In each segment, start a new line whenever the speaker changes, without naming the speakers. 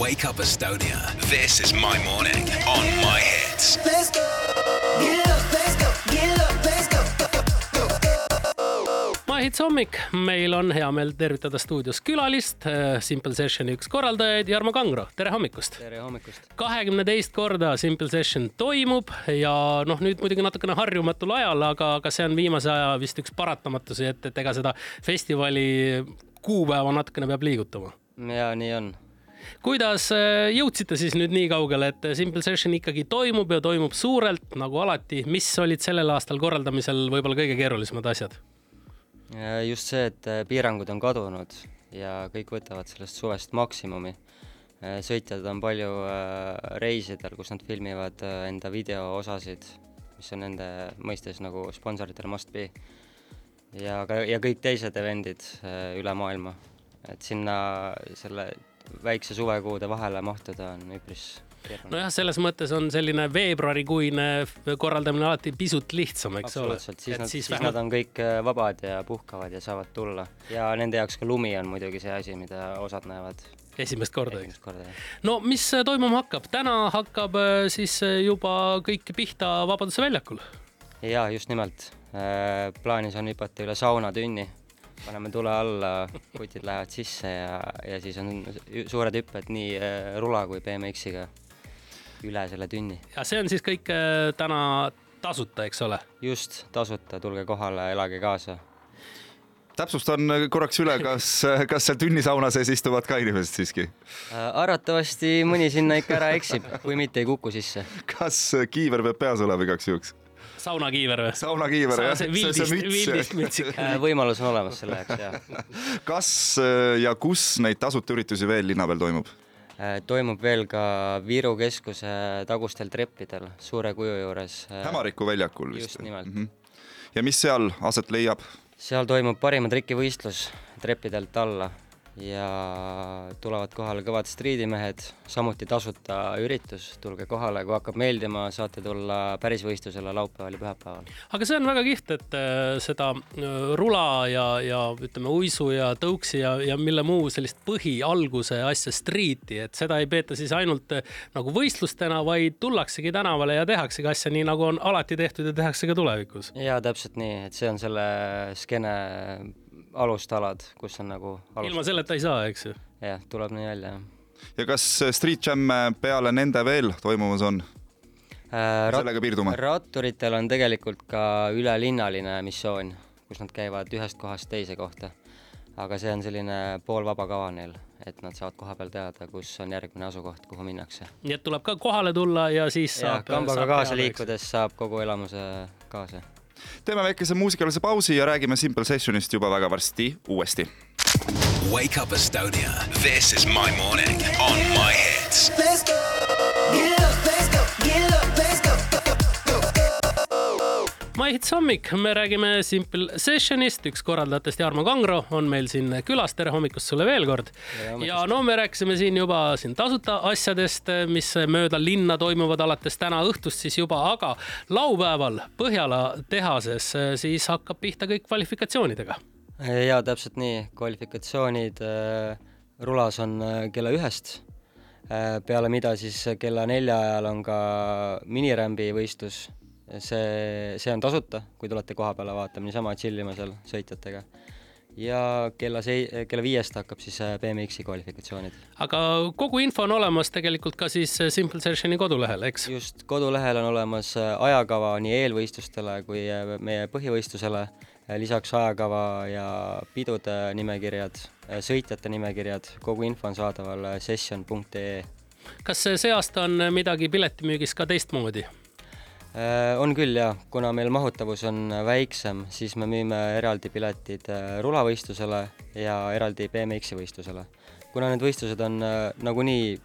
Wake Up Estonia. This is my morning on my hits.
Let's go. Get up, let's go. Get up, let's go.
mahits hommik, meil on hea meel tervitada stuudios külalist, Simple Sessioni üks korraldajaid, Jarmo Kangro, tere hommikust!
tere hommikust!
kahekümne teist korda Simple Session toimub ja noh, nüüd muidugi natukene harjumatul ajal, aga, aga see on viimase aja vist üks paratamatusi, et, et ega seda festivali kuupäeva natukene peab liigutama.
ja nii on
kuidas äh, jõudsite siis nüüd nii kaugele, et Simple Session ikkagi toimub ja toimub suurelt nagu alati, mis olid sellel aastal korraldamisel võib-olla kõige keerulisemad asjad?
just see, et äh, piirangud on kadunud ja kõik võtavad sellest suvest maksimumi. Äh, sõitjad on palju reisidel, kus nad filmivad enda videoosasid, mis on nende mõistes nagu sponsoritel must be. ja ka, ja kõik teised event'id üle maailma, et sinna selle väikse suvekuude vahele mahtuda on üpris
nojah, selles mõttes on selline veebruarikuine korraldamine alati pisut lihtsam, eks ole.
absoluutselt, siis, nad, siis, siis vähem... nad on kõik äh, vabad ja puhkavad ja saavad tulla. Ja nende jaoks ka lumi on muidugi see asi, mida osad näevad
esimest korda, eks? no mis äh, toimuma hakkab, täna hakkab äh, siis juba kõik pihta Vabaduse väljakul?
ja just nimelt, plaanis on hüpata üle saunatünni paneme tule alla, kutid lähevad sisse ja, ja siis on suured hüpped nii rula kui BMX-iga üle selle tünni.
ja see on siis kõik äh, täna tasuta, eks ole?
just, tasuta, tulge kohale, elage kaasa.
täpsustan korraks üle, kas, kas seal tünnisauna sees istuvad ka inimesed siiski?
Äh, arvatavasti mõni sinna ikka ära eksib, kui mitte ei kuku sisse.
kas kiiver peab peas olema igaks juhuks?
Saunakiiver või?
saunakiiver jah,
see, see, see müts. mütsik
äh, võimalus on olemas selle jaoks, jah.
kas ja kus neid tasuta üritusi veel linna peal toimub?
Äh, toimub veel ka Viru keskuse tagustel treppidel suure kuju juures.
Äh, Hämariku väljakul
vist? just nimelt mm. -hmm.
ja mis seal aset leiab?
seal toimub parima trikivõistlus treppidelt alla ja tulevad kohale kõvad striidimehed, samuti tasuta üritus, tulge kohale, kui hakkab meeldima, saate tulla päris võistlusele laupäeval ja pühapäeval.
aga see on väga kihvt, et äh, seda äh, rula ja, ja ütleme, uisu ja tõuksi ja, ja mille muu sellist põhialguse asja striiti, et seda ei peeta siis ainult äh, nagu võistlustena, vaid tullaksegi tänavale ja tehaksegi asja nii, nagu on alati tehtud ja tehakse ka tulevikus.
ja täpselt nii, et see on selle skeene alustalad, kus on nagu
alust... ilma selleta ei saa, eks ju?
jah, tuleb nii välja, jah.
ja kas Street Jam peale nende veel toimumas on äh,? sellega piirdume?
ratturitel on tegelikult ka ülelinnaline missioon, kus nad käivad ühest kohast teise kohta. aga see on selline poolvaba kava neil, et nad saavad kohapeal teada, kus on järgmine asukoht, kuhu minnakse.
nii et tuleb ka kohale tulla ja siis
ja, saab kambaga saab kaasa liikudes saab kogu elamuse kaasa
teeme väikese muusikalise pausi ja räägime Simple Sessionist juba väga varsti uuesti.
Wake up Estonia, this is my morning on my hits.
Let's go, get up, let's go, get up, let's go.
Maihits hommik, me räägime Simple Sessionist, üks korraldajatest, Jarmo Kangro on meil siin külas, tere hommikust sulle veel kord. ja no me rääkisime siin juba siin tasuta asjadest, mis mööda linna toimuvad alates täna õhtust siis juba, aga laupäeval Põhjala tehases siis hakkab pihta kõik kvalifikatsioonidega.
ja täpselt nii, kvalifikatsioonid äh, rulas on äh, kella ühest äh, peale mida siis kella nelja ajal on ka minirämbi võistlus see, see on tasuta, kui tulete koha peale vaatama, niisama chill ima seal sõitjatega. ja kella sei-, kella viiest hakkab siis äh, BMX-i kvalifikatsioonid.
aga kogu info on olemas tegelikult ka siis äh, Simple Sessioni kodulehel, eks?
just, kodulehel on olemas äh, ajakava nii eelvõistlustele kui meie põhivõistlusele, lisaks ajakava ja pidude nimekirjad, sõitjate nimekirjad, kogu info on saadaval session.ee.
kas see aasta on midagi piletimüügis ka teistmoodi?
Äh, on küll jaa, kuna meil mahutavus on väiksem, siis me müüme eraldi piletid äh, rulavõistlusele ja eraldi BMX-i võistlusele. kuna need võistlused on äh, nagunii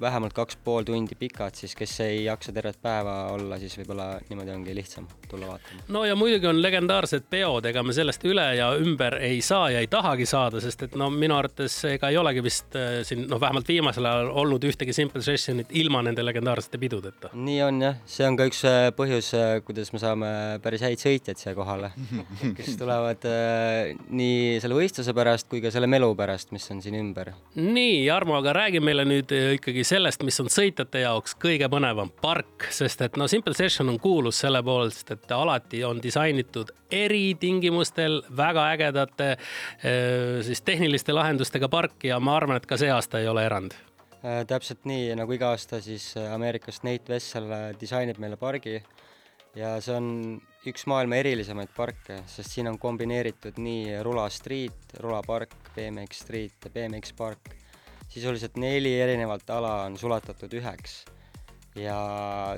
vähemalt kaks pool tundi pikad, siis kes ei jaksa tervet päeva olla, siis võib-olla niimoodi ongi lihtsam tulla vaatama.
no ja muidugi on legendaarsed peod, ega me sellest üle ja ümber ei saa ja ei tahagi saada, sest et no minu arvates ega ei olegi vist äh, siin noh, vähemalt viimasel ajal olnud ühtegi Simple Sessionit ilma nende legendaarsete pidudeta.
nii on jah, see on ka üks äh, põhjus, äh, kuidas me saame päris häid sõitjaid siia kohale, kes tulevad nii selle võistluse pärast kui ka selle melu pärast, mis on siin ümber.
nii, Jarmo, aga räägi meile nüüd äh, ikkagi sellest, mis on sõitjate jaoks kõige põnevam park, sest et no Simple Session on kuulus selle poolest, et alati on disainitud eritingimustel väga ägedate äh, siis tehniliste lahendustega park ja ma arvan, et ka see aasta ei ole erand
Äh, täpselt nii, nagu iga aasta siis äh, Ameerikast Nate Vessel äh, disainib meile pargi ja see on üks maailma erilisemaid parke, sest siin on kombineeritud nii rula street, rulapark, BMX street ja BMX park. Sisuliselt neli erinevat ala on sulatatud üheks. Ja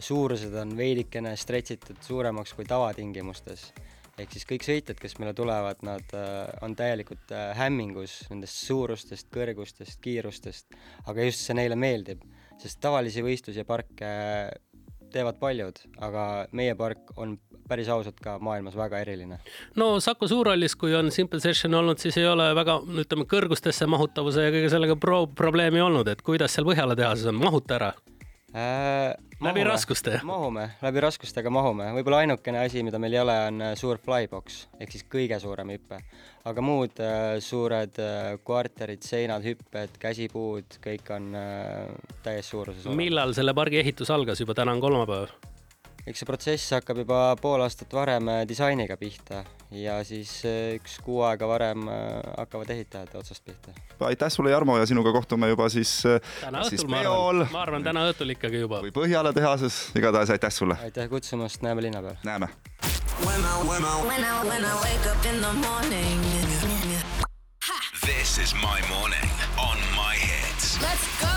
suurused on veidikene stretšitud suuremaks kui tavatingimustes. Ehk siis kõik sõitjad, kes meile tulevad, nad äh, on täielikult äh, hämmingus nendest suurustest, kõrgustest, kiirustest, aga just see neile meeldib, sest tavalisi võistlusi ja parke teevad paljud, aga meie park on päris ausalt ka maailmas väga eriline.
no Saku Suurhallis, kui on Simple Session olnud, siis ei ole väga, ütleme, kõrgustesse mahutavuse ja kõige sellega pro probleemi olnud, et kuidas seal Põhjala tehases on, mahuta ära
äh,?
läbi raskuste?
mahume, läbi raskustega mahume, võib-olla ainukene asi, mida meil ei ole, on äh, suur flybox ehk siis kõige suurem hüpe. aga muud äh, suured äh, kvarterid, seinad, hüpped, käsipuud, kõik on äh, täies suuruses
millal selle pargi ehitus algas, juba täna on kolmapäev?
Eks see protsess hakkab juba pool aastat varem äh, disainiga pihta ja siis äh, üks kuu aega varem äh, hakkavad ehitajad otsast pihta.
aitäh sulle, Jarmo, ja sinuga kohtume juba siis
täna
siis
õhtul, ma arvan, ma arvan täna õhtul ikkagi juba.
või Põhjala tehases, igatahes aitäh sulle,
aitäh kutsumast, näeme linna peal!
näeme!
This is my morning on my hits.
Let's go.